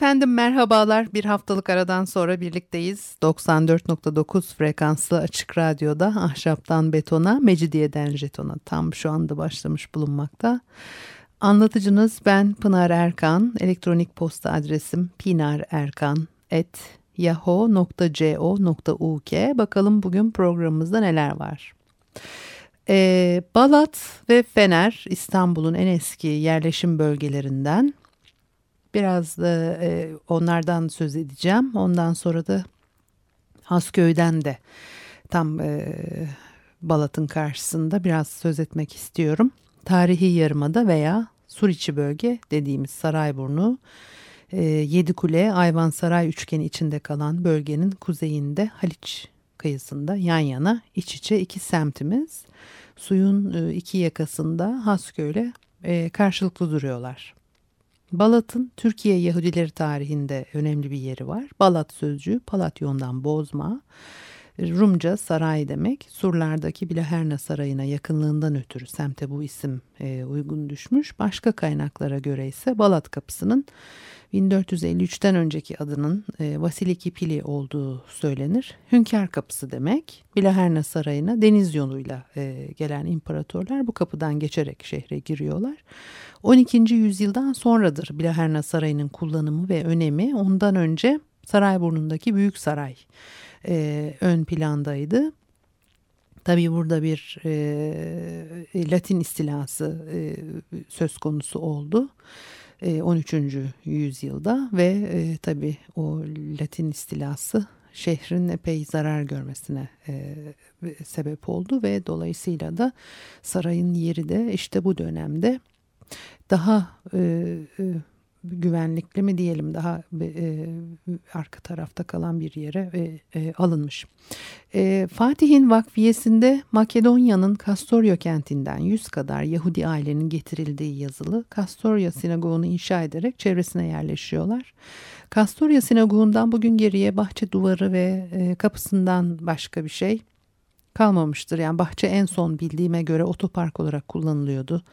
Efendim merhabalar. Bir haftalık aradan sonra birlikteyiz. 94.9 frekanslı açık radyoda ahşaptan betona, mecidiyeden jetona tam şu anda başlamış bulunmakta. Anlatıcınız ben Pınar Erkan. Elektronik posta adresim pinarerkan@yahoo.co.uk. Bakalım bugün programımızda neler var. Ee, Balat ve Fener İstanbul'un en eski yerleşim bölgelerinden Biraz da e, onlardan söz edeceğim. Ondan sonra da Hasköy'den de tam e, Balat'ın karşısında biraz söz etmek istiyorum. Tarihi Yarımada veya Suriçi bölge dediğimiz Sarayburnu, e, Yedikule, Ayvansaray üçgeni içinde kalan bölgenin kuzeyinde Haliç kıyısında yan yana iç içe iki semtimiz. Suyun e, iki yakasında Hasköy'le e, karşılıklı duruyorlar. Balat'ın Türkiye Yahudileri tarihinde önemli bir yeri var. Balat sözcüğü Palatyon'dan bozma. Rumca saray demek. Surlardaki Bilaherna Sarayı'na yakınlığından ötürü semte bu isim e, uygun düşmüş. Başka kaynaklara göre ise Balat Kapısı'nın 1453'ten önceki adının e, Vasiliki Pili olduğu söylenir. Hünkar Kapısı demek. Bilaherna Sarayı'na deniz yoluyla e, gelen imparatorlar bu kapıdan geçerek şehre giriyorlar. 12. yüzyıldan sonradır Bilaherna Sarayı'nın kullanımı ve önemi ondan önce Sarayburnu'ndaki Büyük Saray e, ön plandaydı. Tabii burada bir e, Latin istilası e, söz konusu oldu. 13. yüzyılda ve e, tabii o Latin istilası şehrin epey zarar görmesine e, sebep oldu ve dolayısıyla da sarayın yeri de işte bu dönemde daha e, e, güvenlikli mi diyelim daha e, arka tarafta kalan bir yere e, e, alınmış. E, Fatih'in vakfiyesinde Makedonya'nın Kastoria kentinden 100 kadar Yahudi ailenin getirildiği yazılı Kastoria sinagoğunu inşa ederek çevresine yerleşiyorlar. Kastoria sinagoğundan bugün geriye bahçe duvarı ve e, kapısından başka bir şey kalmamıştır. Yani bahçe en son bildiğime göre otopark olarak kullanılıyordu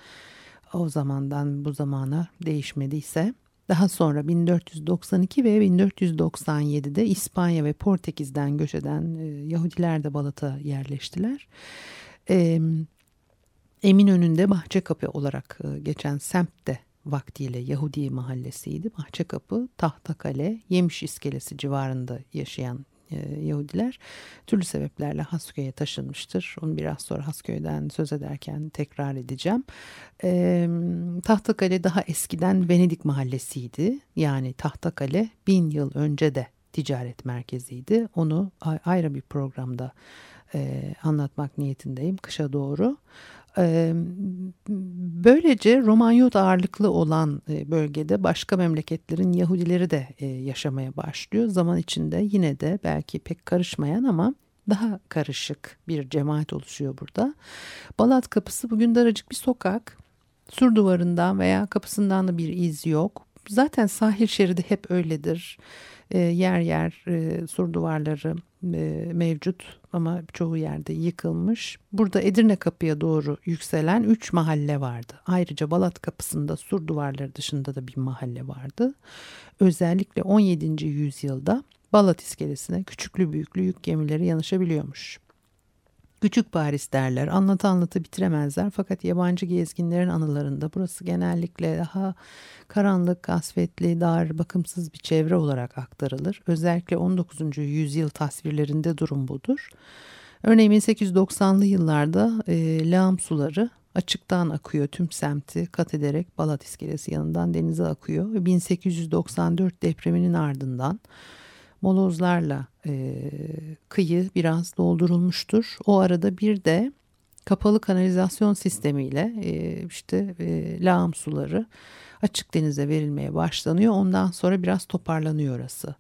o zamandan bu zamana değişmediyse daha sonra 1492 ve 1497'de İspanya ve Portekiz'den göç eden e, Yahudiler de Balat'a yerleştiler. Eminönü'nde Bahçekapı olarak e, geçen semt de vaktiyle Yahudi mahallesiydi. Bahçekapı, Tahtakale, Yemiş İskelesi civarında yaşayan Yahudiler türlü sebeplerle Hasköy'e taşınmıştır. Onu biraz sonra Hasköy'den söz ederken tekrar edeceğim. E, Tahtakale daha eskiden Venedik mahallesiydi. Yani Tahtakale bin yıl önce de ticaret merkeziydi. Onu ayrı bir programda e, anlatmak niyetindeyim kışa doğru. Böylece Romanyot ağırlıklı olan bölgede başka memleketlerin Yahudileri de yaşamaya başlıyor. Zaman içinde yine de belki pek karışmayan ama daha karışık bir cemaat oluşuyor burada. Balat Kapısı bugün daracık bir sokak. Sur duvarından veya kapısından da bir iz yok. Zaten sahil şeridi hep öyledir. yer yer sur duvarları e, mevcut ama çoğu yerde yıkılmış. Burada Edirne Kapı'ya doğru yükselen 3 mahalle vardı. Ayrıca Balat Kapısı'nda sur duvarları dışında da bir mahalle vardı. Özellikle 17. yüzyılda Balat iskelesine küçüklü büyüklü yük gemileri yanaşabiliyormuş. Küçük Paris derler. Anlatı anlatı bitiremezler. Fakat yabancı gezginlerin anılarında burası genellikle daha karanlık, kasvetli, dar, bakımsız bir çevre olarak aktarılır. Özellikle 19. yüzyıl tasvirlerinde durum budur. Örneğin 1890'lı yıllarda e, lağım suları açıktan akıyor tüm semti kat ederek Balat iskelesi yanından denize akıyor. 1894 depreminin ardından molozlarla e, kıyı biraz doldurulmuştur. O arada bir de kapalı kanalizasyon sistemiyle e, işte e, lağım suları açık denize verilmeye başlanıyor. Ondan sonra biraz toparlanıyor orası.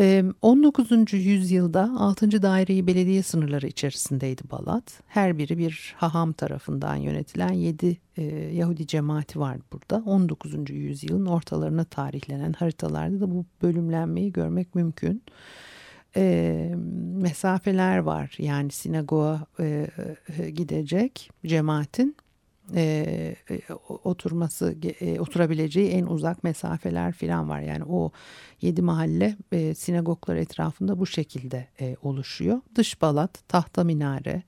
Ee, 19. yüzyılda 6. daireyi belediye sınırları içerisindeydi Balat. Her biri bir haham tarafından yönetilen 7 e, Yahudi cemaati var burada. 19. yüzyılın ortalarına tarihlenen haritalarda da bu bölümlenmeyi görmek mümkün. E, mesafeler var yani sinagoga e, gidecek cemaatin e, oturması e, oturabileceği en uzak mesafeler falan var. Yani o yedi mahalle e, sinagoglar etrafında bu şekilde e, oluşuyor. Dış Balat, Tahta Minare,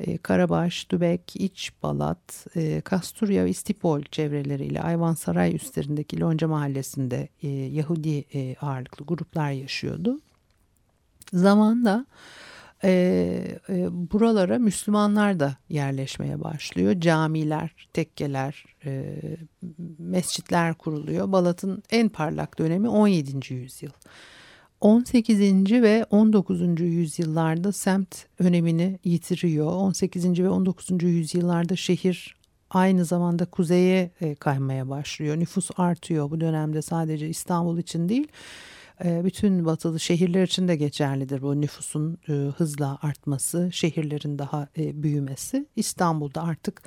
e, Karabaş, Dübek, İç Balat, e, Kasturya ve İstipol çevreleriyle Ayvansaray üstlerindeki Lonca Mahallesi'nde e, Yahudi e, ağırlıklı gruplar yaşıyordu. Zamanla e, e, buralara Müslümanlar da yerleşmeye başlıyor. Camiler, tekkeler, e, mescitler kuruluyor. Balat'ın en parlak dönemi 17. yüzyıl. 18. ve 19. yüzyıllarda semt önemini yitiriyor. 18. ve 19. yüzyıllarda şehir aynı zamanda kuzeye e, kaymaya başlıyor. Nüfus artıyor bu dönemde sadece İstanbul için değil bütün batılı şehirler için de geçerlidir bu nüfusun e, hızla artması, şehirlerin daha e, büyümesi. İstanbul'da artık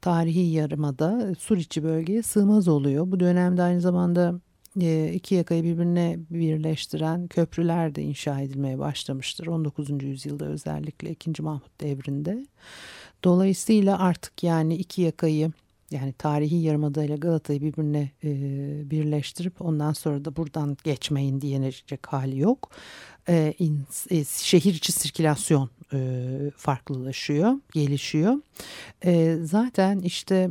tarihi yarımada Suriçi bölgeye sığmaz oluyor. Bu dönemde aynı zamanda e, iki yakayı birbirine birleştiren köprüler de inşa edilmeye başlamıştır. 19. yüzyılda özellikle 2. Mahmut devrinde. Dolayısıyla artık yani iki yakayı yani tarihi yarımada ile Galata'yı birbirine e, birleştirip ondan sonra da buradan geçmeyin diyecek hali yok. E, in, e, şehir içi sirkülasyon e, farklılaşıyor, gelişiyor. E, zaten işte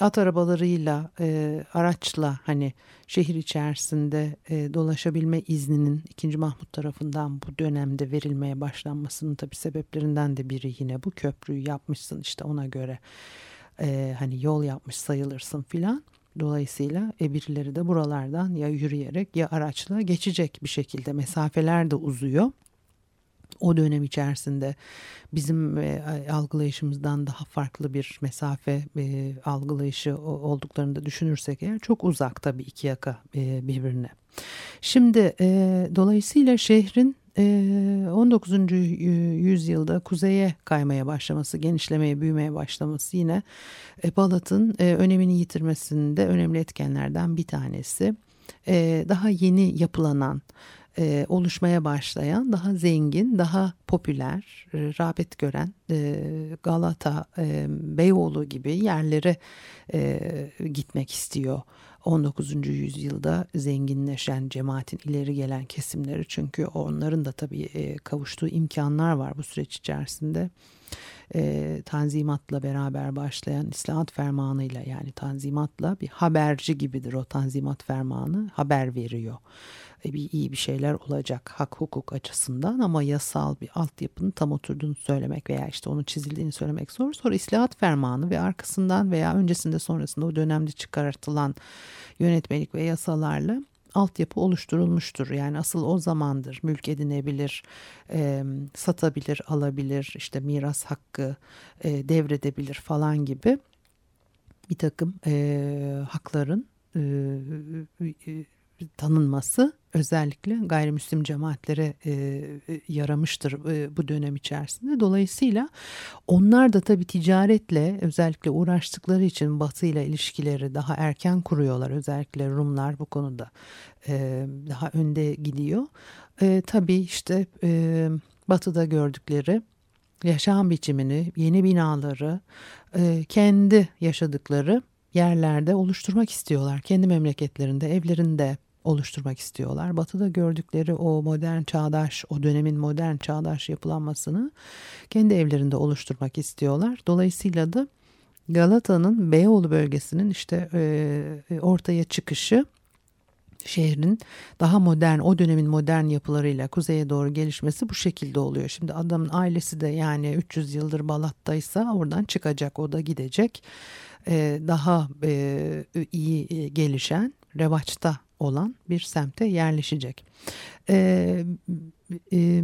at arabalarıyla, e, araçla hani şehir içerisinde e, dolaşabilme izninin 2. Mahmut tarafından bu dönemde verilmeye başlanmasının tabi sebeplerinden de biri yine bu köprüyü yapmışsın işte ona göre e, hani yol yapmış sayılırsın filan. Dolayısıyla e, birileri de buralardan ya yürüyerek ya araçla geçecek bir şekilde mesafeler de uzuyor. O dönem içerisinde bizim e, algılayışımızdan daha farklı bir mesafe e, algılayışı olduklarını da düşünürsek eğer çok uzak tabii iki yaka e, birbirine. Şimdi e, dolayısıyla şehrin 19. Ee, yüzyılda kuzeye kaymaya başlaması, genişlemeye, büyümeye başlaması yine e, Balat'ın e, önemini yitirmesinde önemli etkenlerden bir tanesi. E, daha yeni yapılanan, oluşmaya başlayan, daha zengin, daha popüler, rağbet gören Galata, Beyoğlu gibi yerlere gitmek istiyor 19. yüzyılda zenginleşen cemaatin ileri gelen kesimleri çünkü onların da tabii e, kavuştuğu imkanlar var bu süreç içerisinde. E, tanzimatla beraber başlayan İslahat fermanıyla yani tanzimatla bir haberci gibidir o tanzimat fermanı haber veriyor bir iyi bir şeyler olacak hak hukuk açısından ama yasal bir altyapının tam oturduğunu söylemek veya işte onun çizildiğini söylemek zor. Sonra islahat fermanı ve arkasından veya öncesinde sonrasında o dönemde çıkartılan yönetmelik ve yasalarla altyapı oluşturulmuştur. Yani asıl o zamandır mülk edinebilir, e, satabilir, alabilir, işte miras hakkı e, devredebilir falan gibi bir takım e, hakların e, e, tanınması özellikle gayrimüslim cemaatlere e, e, yaramıştır e, bu dönem içerisinde. Dolayısıyla onlar da tabii ticaretle özellikle uğraştıkları için Batı ile ilişkileri daha erken kuruyorlar. Özellikle Rumlar bu konuda e, daha önde gidiyor. E, tabii işte e, Batı'da gördükleri yaşam biçimini, yeni binaları, e, kendi yaşadıkları yerlerde oluşturmak istiyorlar. Kendi memleketlerinde, evlerinde, oluşturmak istiyorlar. Batı'da gördükleri o modern çağdaş, o dönemin modern çağdaş yapılanmasını kendi evlerinde oluşturmak istiyorlar. Dolayısıyla da Galata'nın Beyoğlu bölgesinin işte e, ortaya çıkışı şehrin daha modern o dönemin modern yapılarıyla kuzeye doğru gelişmesi bu şekilde oluyor. Şimdi adamın ailesi de yani 300 yıldır Balat'taysa oradan çıkacak o da gidecek. Ee, daha e, iyi gelişen revaçta olan bir semte yerleşecek. E, e,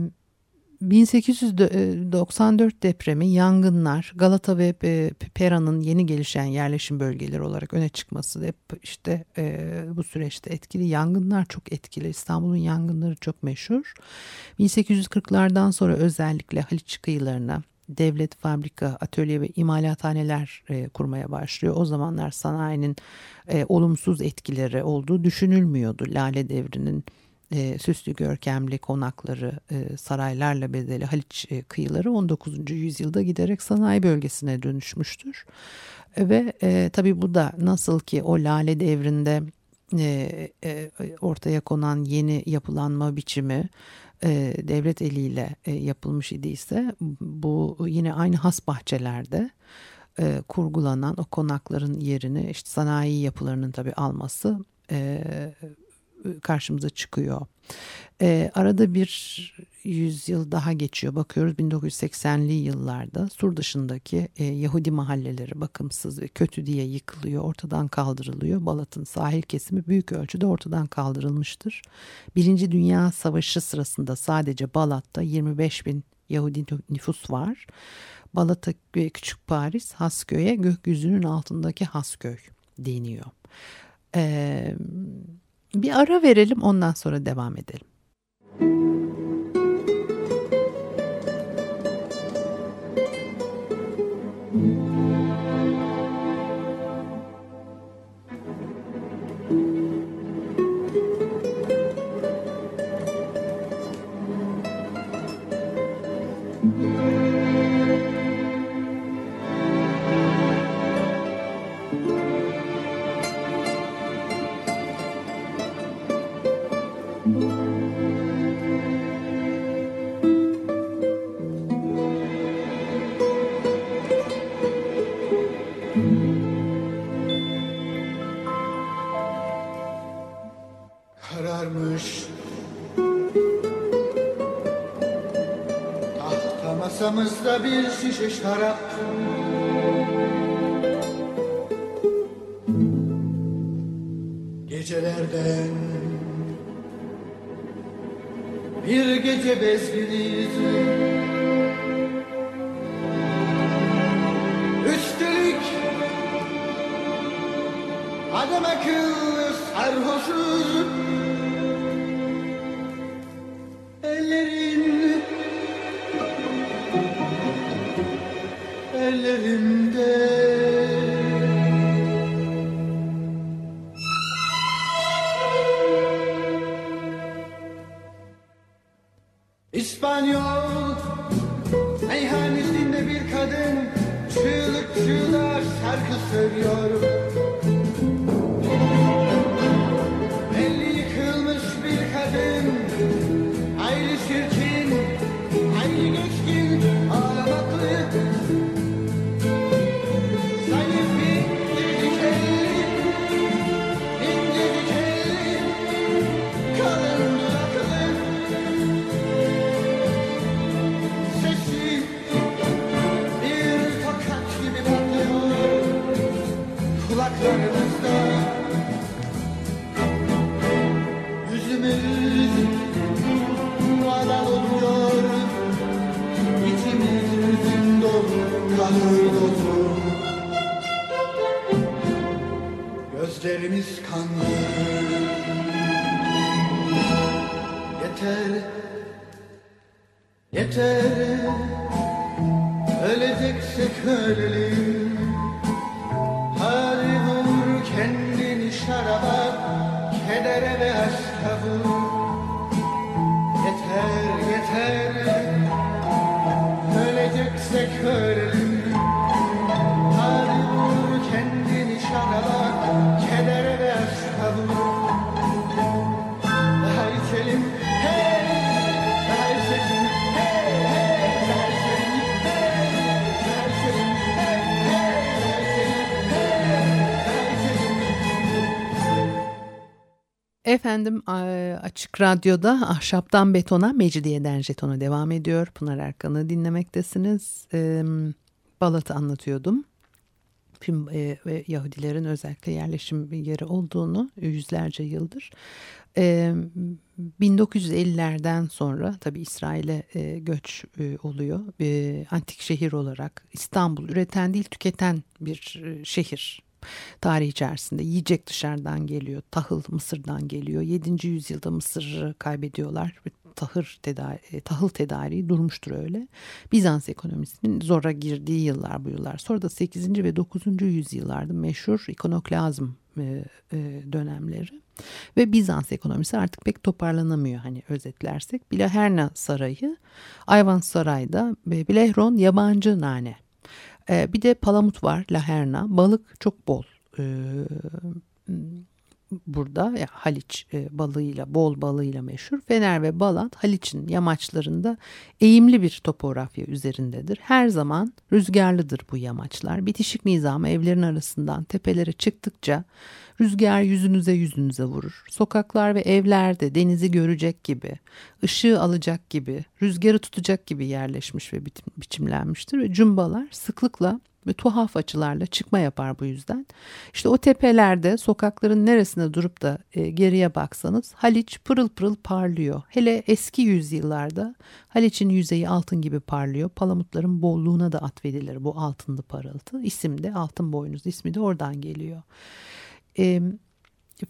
1894 depremi, yangınlar, Galata ve e, Pera'nın yeni gelişen yerleşim bölgeleri olarak öne çıkması hep işte e, bu süreçte etkili. Yangınlar çok etkili. İstanbul'un yangınları çok meşhur. 1840'lardan sonra özellikle Haliç kıyılarına devlet fabrika, atölye ve imalathaneler e, kurmaya başlıyor. O zamanlar sanayinin e, olumsuz etkileri olduğu düşünülmüyordu. Lale devrinin e, süslü görkemli konakları, e, saraylarla bedeli Haliç e, kıyıları 19. yüzyılda giderek sanayi bölgesine dönüşmüştür. Ve e, tabii bu da nasıl ki o lale devrinde e, e, ortaya konan yeni yapılanma biçimi e, devlet eliyle e, yapılmış idiyse bu yine aynı has bahçelerde e, kurgulanan o konakların yerini işte sanayi yapılarının tabii alması e, karşımıza çıkıyor. E, arada bir yüzyıl daha geçiyor. Bakıyoruz 1980'li yıllarda sur dışındaki e, Yahudi mahalleleri bakımsız ve kötü diye yıkılıyor, ortadan kaldırılıyor. Balat'ın sahil kesimi büyük ölçüde ortadan kaldırılmıştır. Birinci Dünya Savaşı sırasında sadece Balat'ta 25 bin Yahudi nüfus var. Balat'a ve Küçük Paris Hasköy'e gökyüzünün altındaki Hasköy deniyor. Eee bir ara verelim ondan sonra devam edelim. Masamızda bir şişe şarap İspanyol. Meyhanesinde bir kadın Çığlık çığlığa şarkı söylüyor şaraba Kedere ve aşka vur Daha içelim hey Daha içelim hey hey Daha içelim hey Daha içelim hey hey Daha içelim Efendim Açık Radyo'da Ahşaptan Betona, Mecidiyeden Jeton'a devam ediyor. Pınar Erkan'ı dinlemektesiniz. Balat'ı anlatıyordum. Tüm e, ve Yahudilerin özellikle yerleşim yeri olduğunu yüzlerce yıldır. E, 1950'lerden sonra tabi İsrail'e e, göç e, oluyor. E, antik şehir olarak İstanbul üreten değil tüketen bir e, şehir tarih içerisinde yiyecek dışarıdan geliyor. Tahıl Mısır'dan geliyor. 7. yüzyılda Mısır'ı kaybediyorlar. Tahır tedari, e, tahıl tedariği durmuştur öyle. Bizans ekonomisinin zora girdiği yıllar bu yıllar. Sonra da 8. ve 9. yüzyıllarda meşhur ikonoklazm e, e, dönemleri. Ve Bizans ekonomisi artık pek toparlanamıyor hani özetlersek. Bilaherna Sarayı, Ayvan Saray'da Bilehron yabancı nane bir de palamut var, laherna. Balık çok bol. Burada ya Haliç e, balığıyla, bol balığıyla meşhur. Fener ve Balat Haliç'in yamaçlarında eğimli bir topografya üzerindedir. Her zaman rüzgarlıdır bu yamaçlar. Bitişik nizamı evlerin arasından tepelere çıktıkça Rüzgar yüzünüze yüzünüze vurur. Sokaklar ve evlerde denizi görecek gibi, ışığı alacak gibi, rüzgarı tutacak gibi yerleşmiş ve biçimlenmiştir. Ve cumbalar sıklıkla ve tuhaf açılarla çıkma yapar bu yüzden. İşte o tepelerde sokakların neresinde durup da e, geriye baksanız Haliç pırıl pırıl parlıyor. Hele eski yüzyıllarda Haliç'in yüzeyi altın gibi parlıyor. Palamutların bolluğuna da atfedilir bu altınlı parıltı. İsim de altın boynuz ismi de oradan geliyor. E,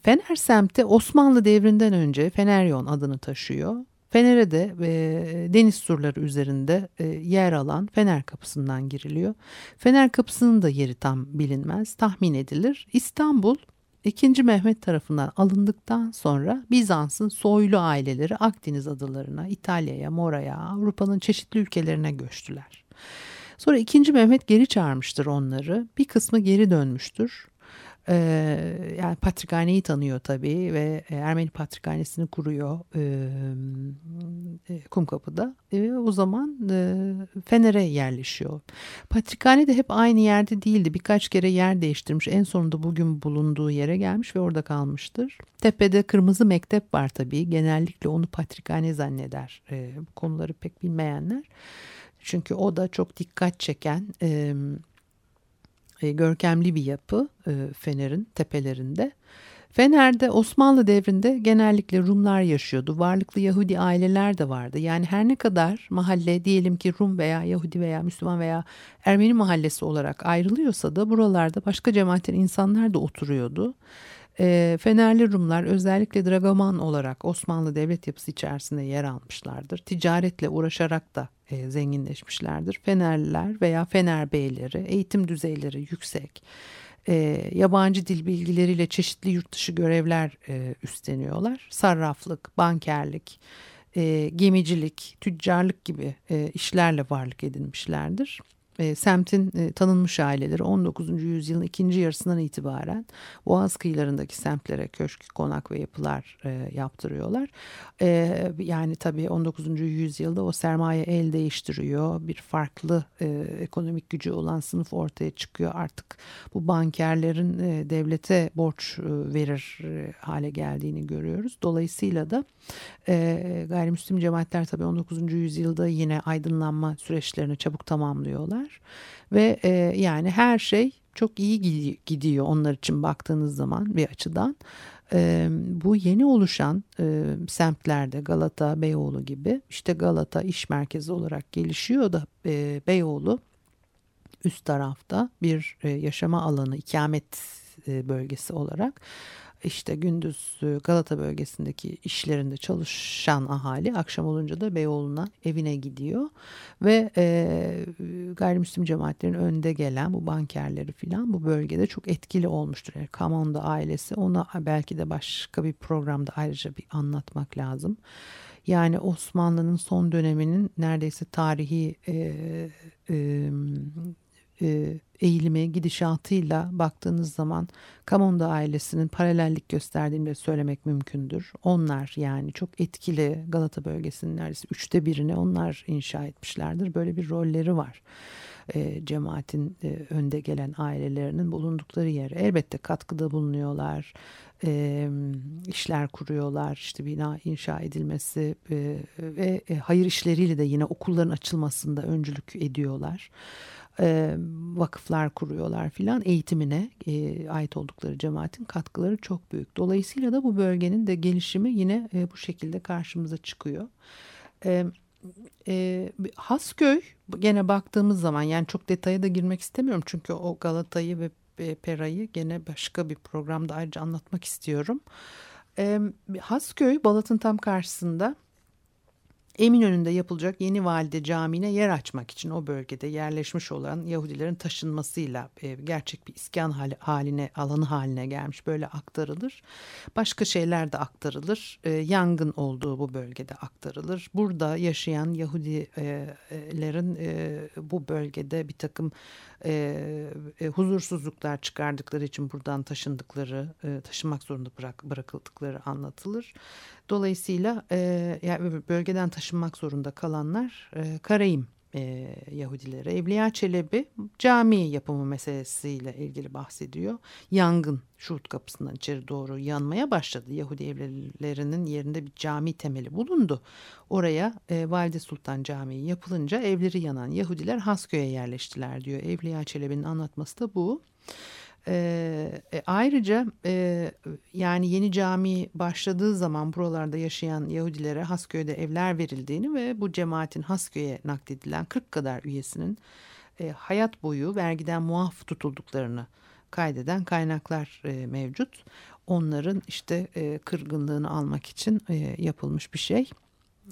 Fener semti Osmanlı devrinden önce Feneryon adını taşıyor. Fener'e de e, deniz surları üzerinde e, yer alan Fener Kapısı'ndan giriliyor. Fener Kapısı'nın da yeri tam bilinmez, tahmin edilir. İstanbul 2. Mehmet tarafından alındıktan sonra Bizans'ın soylu aileleri Akdeniz adalarına, İtalya'ya, Mora'ya, Avrupa'nın çeşitli ülkelerine göçtüler. Sonra 2. Mehmet geri çağırmıştır onları. Bir kısmı geri dönmüştür. Ee, yani Patrikhane'yi tanıyor tabii ve Ermeni Patrikhanesi'ni kuruyor e, e, Kumkapı'da. E, o zaman e, Fener'e yerleşiyor. Patrikhane de hep aynı yerde değildi. Birkaç kere yer değiştirmiş. En sonunda bugün bulunduğu yere gelmiş ve orada kalmıştır. Tepede kırmızı mektep var tabii. Genellikle onu Patrikhane zanneder. E, bu konuları pek bilmeyenler. Çünkü o da çok dikkat çeken... E, e, görkemli bir yapı e, Fener'in tepelerinde. Fener'de Osmanlı devrinde genellikle Rumlar yaşıyordu. Varlıklı Yahudi aileler de vardı. Yani her ne kadar mahalle diyelim ki Rum veya Yahudi veya Müslüman veya Ermeni mahallesi olarak ayrılıyorsa da buralarda başka cemaatten insanlar da oturuyordu. E, Fenerli Rumlar özellikle Dragoman olarak Osmanlı devlet yapısı içerisinde yer almışlardır. Ticaretle uğraşarak da e, zenginleşmişlerdir. Fenerliler veya Fener beyleri eğitim düzeyleri yüksek. E, yabancı dil bilgileriyle çeşitli yurt dışı görevler e, üstleniyorlar. Sarraflık, bankerlik, e, gemicilik, tüccarlık gibi e, işlerle varlık edinmişlerdir e, semtin e, tanınmış aileleri 19. yüzyılın ikinci yarısından itibaren Boğaz kıyılarındaki semtlere köşk, konak ve yapılar e, yaptırıyorlar. Yani tabii 19. yüzyılda o sermaye el değiştiriyor. Bir farklı ekonomik gücü olan sınıf ortaya çıkıyor. Artık bu bankerlerin devlete borç verir hale geldiğini görüyoruz. Dolayısıyla da gayrimüslim cemaatler tabii 19. yüzyılda yine aydınlanma süreçlerini çabuk tamamlıyorlar var. Ve e, yani her şey çok iyi gidiyor onlar için baktığınız zaman bir açıdan. E, bu yeni oluşan e, semtlerde Galata, Beyoğlu gibi işte Galata iş merkezi olarak gelişiyor da e, Beyoğlu üst tarafta bir e, yaşama alanı, ikamet e, bölgesi olarak işte gündüz e, Galata bölgesindeki işlerinde çalışan ahali akşam olunca da Beyoğlu'na evine gidiyor ve e, gayrimüslim cemaatlerin önde gelen bu bankerleri filan bu bölgede çok etkili olmuştur. Yani Kamonda ailesi ona belki de başka bir programda ayrıca bir anlatmak lazım. Yani Osmanlı'nın son döneminin neredeyse tarihi e, e, e, eğilimi gidişatıyla baktığınız zaman Kamonda ailesinin paralellik gösterdiğini de söylemek mümkündür. Onlar yani çok etkili Galata bölgesinin neredeyse üçte birini onlar inşa etmişlerdir. Böyle bir rolleri var. E, cemaatin e, önde gelen ailelerinin bulundukları yere elbette katkıda bulunuyorlar e, işler kuruyorlar işte bina inşa edilmesi e, ve e, hayır işleriyle de yine okulların açılmasında öncülük ediyorlar e, vakıflar kuruyorlar filan eğitimine e, ait oldukları cemaatin katkıları çok büyük. Dolayısıyla da bu bölgenin de gelişimi yine e, bu şekilde karşımıza çıkıyor. E, e, Hasköy gene baktığımız zaman yani çok detaya da girmek istemiyorum çünkü o Galata'yı ve e, Pera'yı gene başka bir programda ayrıca anlatmak istiyorum. E, Hasköy Balat'ın tam karşısında Eminönü'nde yapılacak yeni valide camiine yer açmak için o bölgede yerleşmiş olan Yahudilerin taşınmasıyla e, gerçek bir iskan hali, haline alanı haline gelmiş böyle aktarılır. Başka şeyler de aktarılır. E, yangın olduğu bu bölgede aktarılır. Burada yaşayan Yahudilerin e, bu bölgede bir takım e, e, huzursuzluklar çıkardıkları için buradan taşındıkları, e, taşınmak zorunda bırak, bırakıldıkları anlatılır. Dolayısıyla e, yani bölgeden taşınmak zorunda kalanlar e, Karayim e, Yahudileri. Evliya Çelebi cami yapımı meselesiyle ilgili bahsediyor. Yangın Şuhut kapısından içeri doğru yanmaya başladı. Yahudi evlerinin yerinde bir cami temeli bulundu. Oraya e, Valide Sultan Camii yapılınca evleri yanan Yahudiler Hasköy'e yerleştiler diyor. Evliya Çelebi'nin anlatması da bu. E, e, ayrıca e, yani yeni cami başladığı zaman buralarda yaşayan Yahudilere Hasköy'de evler verildiğini ve bu cemaatin Hasköy'e nakledilen 40 kadar üyesinin e, hayat boyu vergiden muaf tutulduklarını kaydeden kaynaklar e, mevcut. Onların işte e, kırgınlığını almak için e, yapılmış bir şey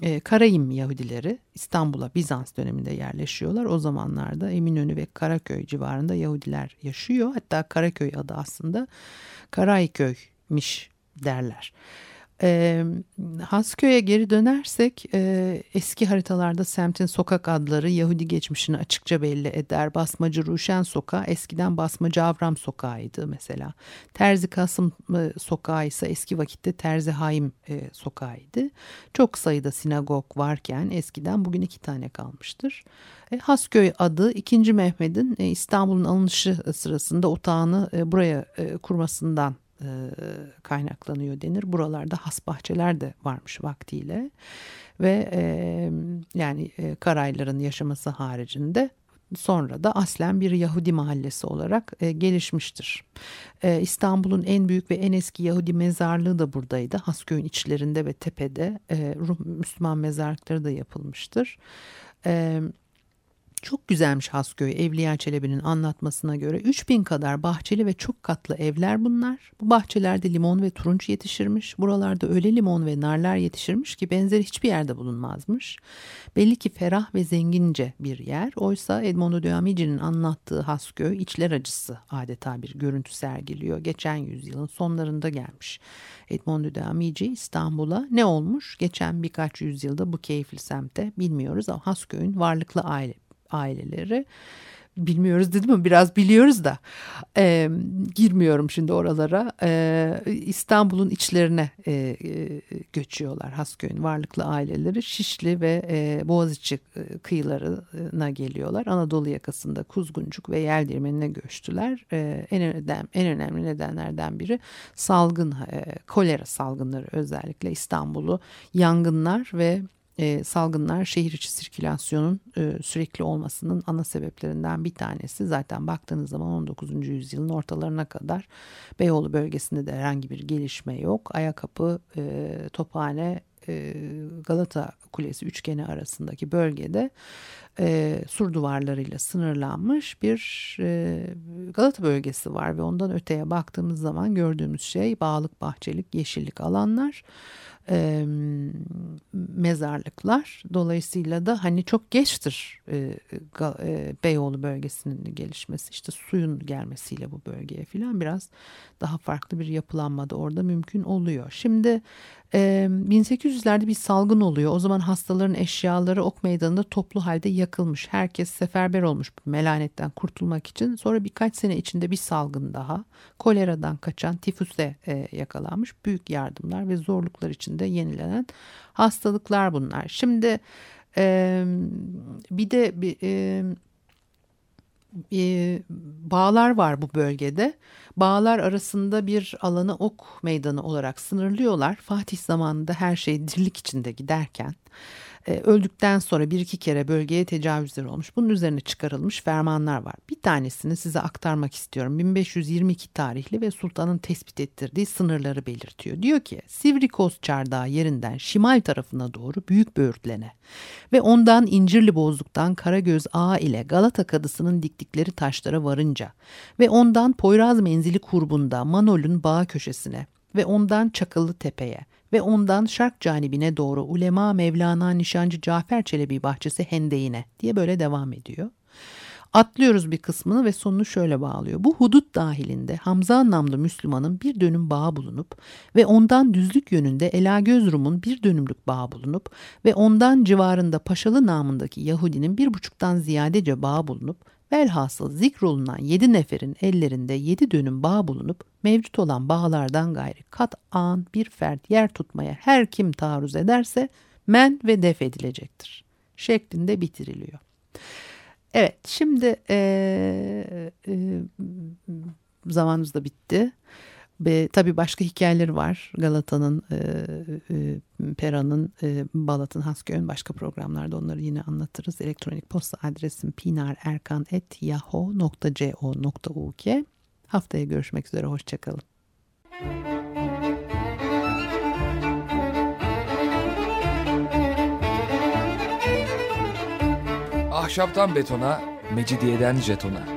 e, Karayim Yahudileri İstanbul'a Bizans döneminde yerleşiyorlar. O zamanlarda Eminönü ve Karaköy civarında Yahudiler yaşıyor. Hatta Karaköy adı aslında Karayköy'miş derler. E, Hasköy'e geri dönersek e, eski haritalarda semtin sokak adları Yahudi geçmişini açıkça belli eder. Basmacı Ruşen Sokağı eskiden Basmacı Avram Sokağı'ydı mesela. Terzi Kasım Sokağı ise eski vakitte Terzi Haim e, Sokağı'ydı. Çok sayıda sinagog varken eskiden bugün iki tane kalmıştır. E, Hasköy adı 2. Mehmet'in e, İstanbul'un alınışı sırasında otağını e, buraya e, kurmasından e, kaynaklanıyor denir. Buralarda has bahçeler de varmış vaktiyle ve e, yani e, Karayların yaşaması haricinde sonra da aslen bir Yahudi mahallesi olarak e, gelişmiştir. E, İstanbul'un en büyük ve en eski Yahudi mezarlığı da buradaydı. Hasköy'ün içlerinde ve tepede e, Rum Müslüman mezarlıkları da yapılmıştır. E, çok güzelmiş Hasköy Evliya Çelebi'nin anlatmasına göre 3000 kadar bahçeli ve çok katlı evler bunlar. Bu bahçelerde limon ve turunç yetişirmiş. Buralarda öyle limon ve narlar yetişirmiş ki benzeri hiçbir yerde bulunmazmış. Belli ki ferah ve zengince bir yer. Oysa Edmondo de Amici'nin anlattığı Hasköy içler acısı adeta bir görüntü sergiliyor. Geçen yüzyılın sonlarında gelmiş. Edmondo de Amici İstanbul'a ne olmuş? Geçen birkaç yüzyılda bu keyifli semte bilmiyoruz ama Hasköy'ün varlıklı aile aileleri. Bilmiyoruz dedim mi biraz biliyoruz da e, girmiyorum şimdi oralara. E, İstanbul'un içlerine e, e, göçüyorlar Hasköy'ün varlıklı aileleri. Şişli ve e, Boğaziçi kıyılarına geliyorlar. Anadolu yakasında Kuzguncuk ve Yeldirmen'ine göçtüler. E, en, önem, en önemli nedenlerden biri salgın e, kolera salgınları özellikle İstanbul'u yangınlar ve e, salgınlar şehir içi sirkülasyonun e, sürekli olmasının ana sebeplerinden bir tanesi. Zaten baktığınız zaman 19. yüzyılın ortalarına kadar Beyoğlu bölgesinde de herhangi bir gelişme yok. Ayakapı, e, Tophane, e, Galata Kulesi üçgeni arasındaki bölgede e, sur duvarlarıyla sınırlanmış bir e, Galata bölgesi var ve ondan öteye baktığımız zaman gördüğümüz şey bağlık, bahçelik, yeşillik alanlar e, mezarlıklar. Dolayısıyla da hani çok geçtir e, e, Beyoğlu bölgesinin gelişmesi işte suyun gelmesiyle bu bölgeye filan biraz daha farklı bir yapılanma da orada mümkün oluyor. Şimdi e, 1800'lerde bir salgın oluyor. O zaman hastaların eşyaları ok meydanında toplu halde yakılmış. Herkes seferber olmuş melanetten kurtulmak için. Sonra birkaç sene içinde bir salgın daha. Koleradan kaçan tifüse e, yakalanmış. Büyük yardımlar ve zorluklar içinde yenilenen hastalıklar bunlar. Şimdi bir de bir, e, bağlar var bu bölgede. Bağlar arasında bir alanı ok meydanı olarak sınırlıyorlar. Fatih zamanında her şey dirlik içinde giderken öldükten sonra bir iki kere bölgeye tecavüzler olmuş. Bunun üzerine çıkarılmış fermanlar var. Bir tanesini size aktarmak istiyorum. 1522 tarihli ve sultanın tespit ettirdiği sınırları belirtiyor. Diyor ki Sivrikos çardağı yerinden şimal tarafına doğru büyük böğürtlene ve ondan İncirli Bozluk'tan Karagöz Ağa ile Galata Kadısı'nın diktikleri taşlara varınca ve ondan Poyraz menzili kurbunda Manol'un bağ köşesine ve ondan Çakıllı Tepe'ye ve ondan şark canibine doğru Ulema Mevlana Nişancı Cafer Çelebi bahçesi hendeğine diye böyle devam ediyor. Atlıyoruz bir kısmını ve sonunu şöyle bağlıyor. Bu hudut dahilinde Hamza namlı Müslümanın bir dönüm bağı bulunup ve ondan düzlük yönünde Elagöz Rum'un bir dönümlük bağı bulunup ve ondan civarında Paşalı namındaki Yahudinin bir buçuktan ziyadece bağı bulunup velhasıl zikrolunan yedi neferin ellerinde yedi dönüm bağ bulunup mevcut olan bağlardan gayri kat an bir fert yer tutmaya her kim taarruz ederse men ve def edilecektir şeklinde bitiriliyor. Evet şimdi e, e, zamanımız da bitti. Ve tabii başka hikayeleri var. Galata'nın, e, e, Pera'nın, e, Balat'ın, Hasköy'ün başka programlarda onları yine anlatırız. Elektronik posta adresim pinarerkan.yahoo.co.uk Haftaya görüşmek üzere, hoşçakalın. Ahşaptan betona, mecidiyeden jetona.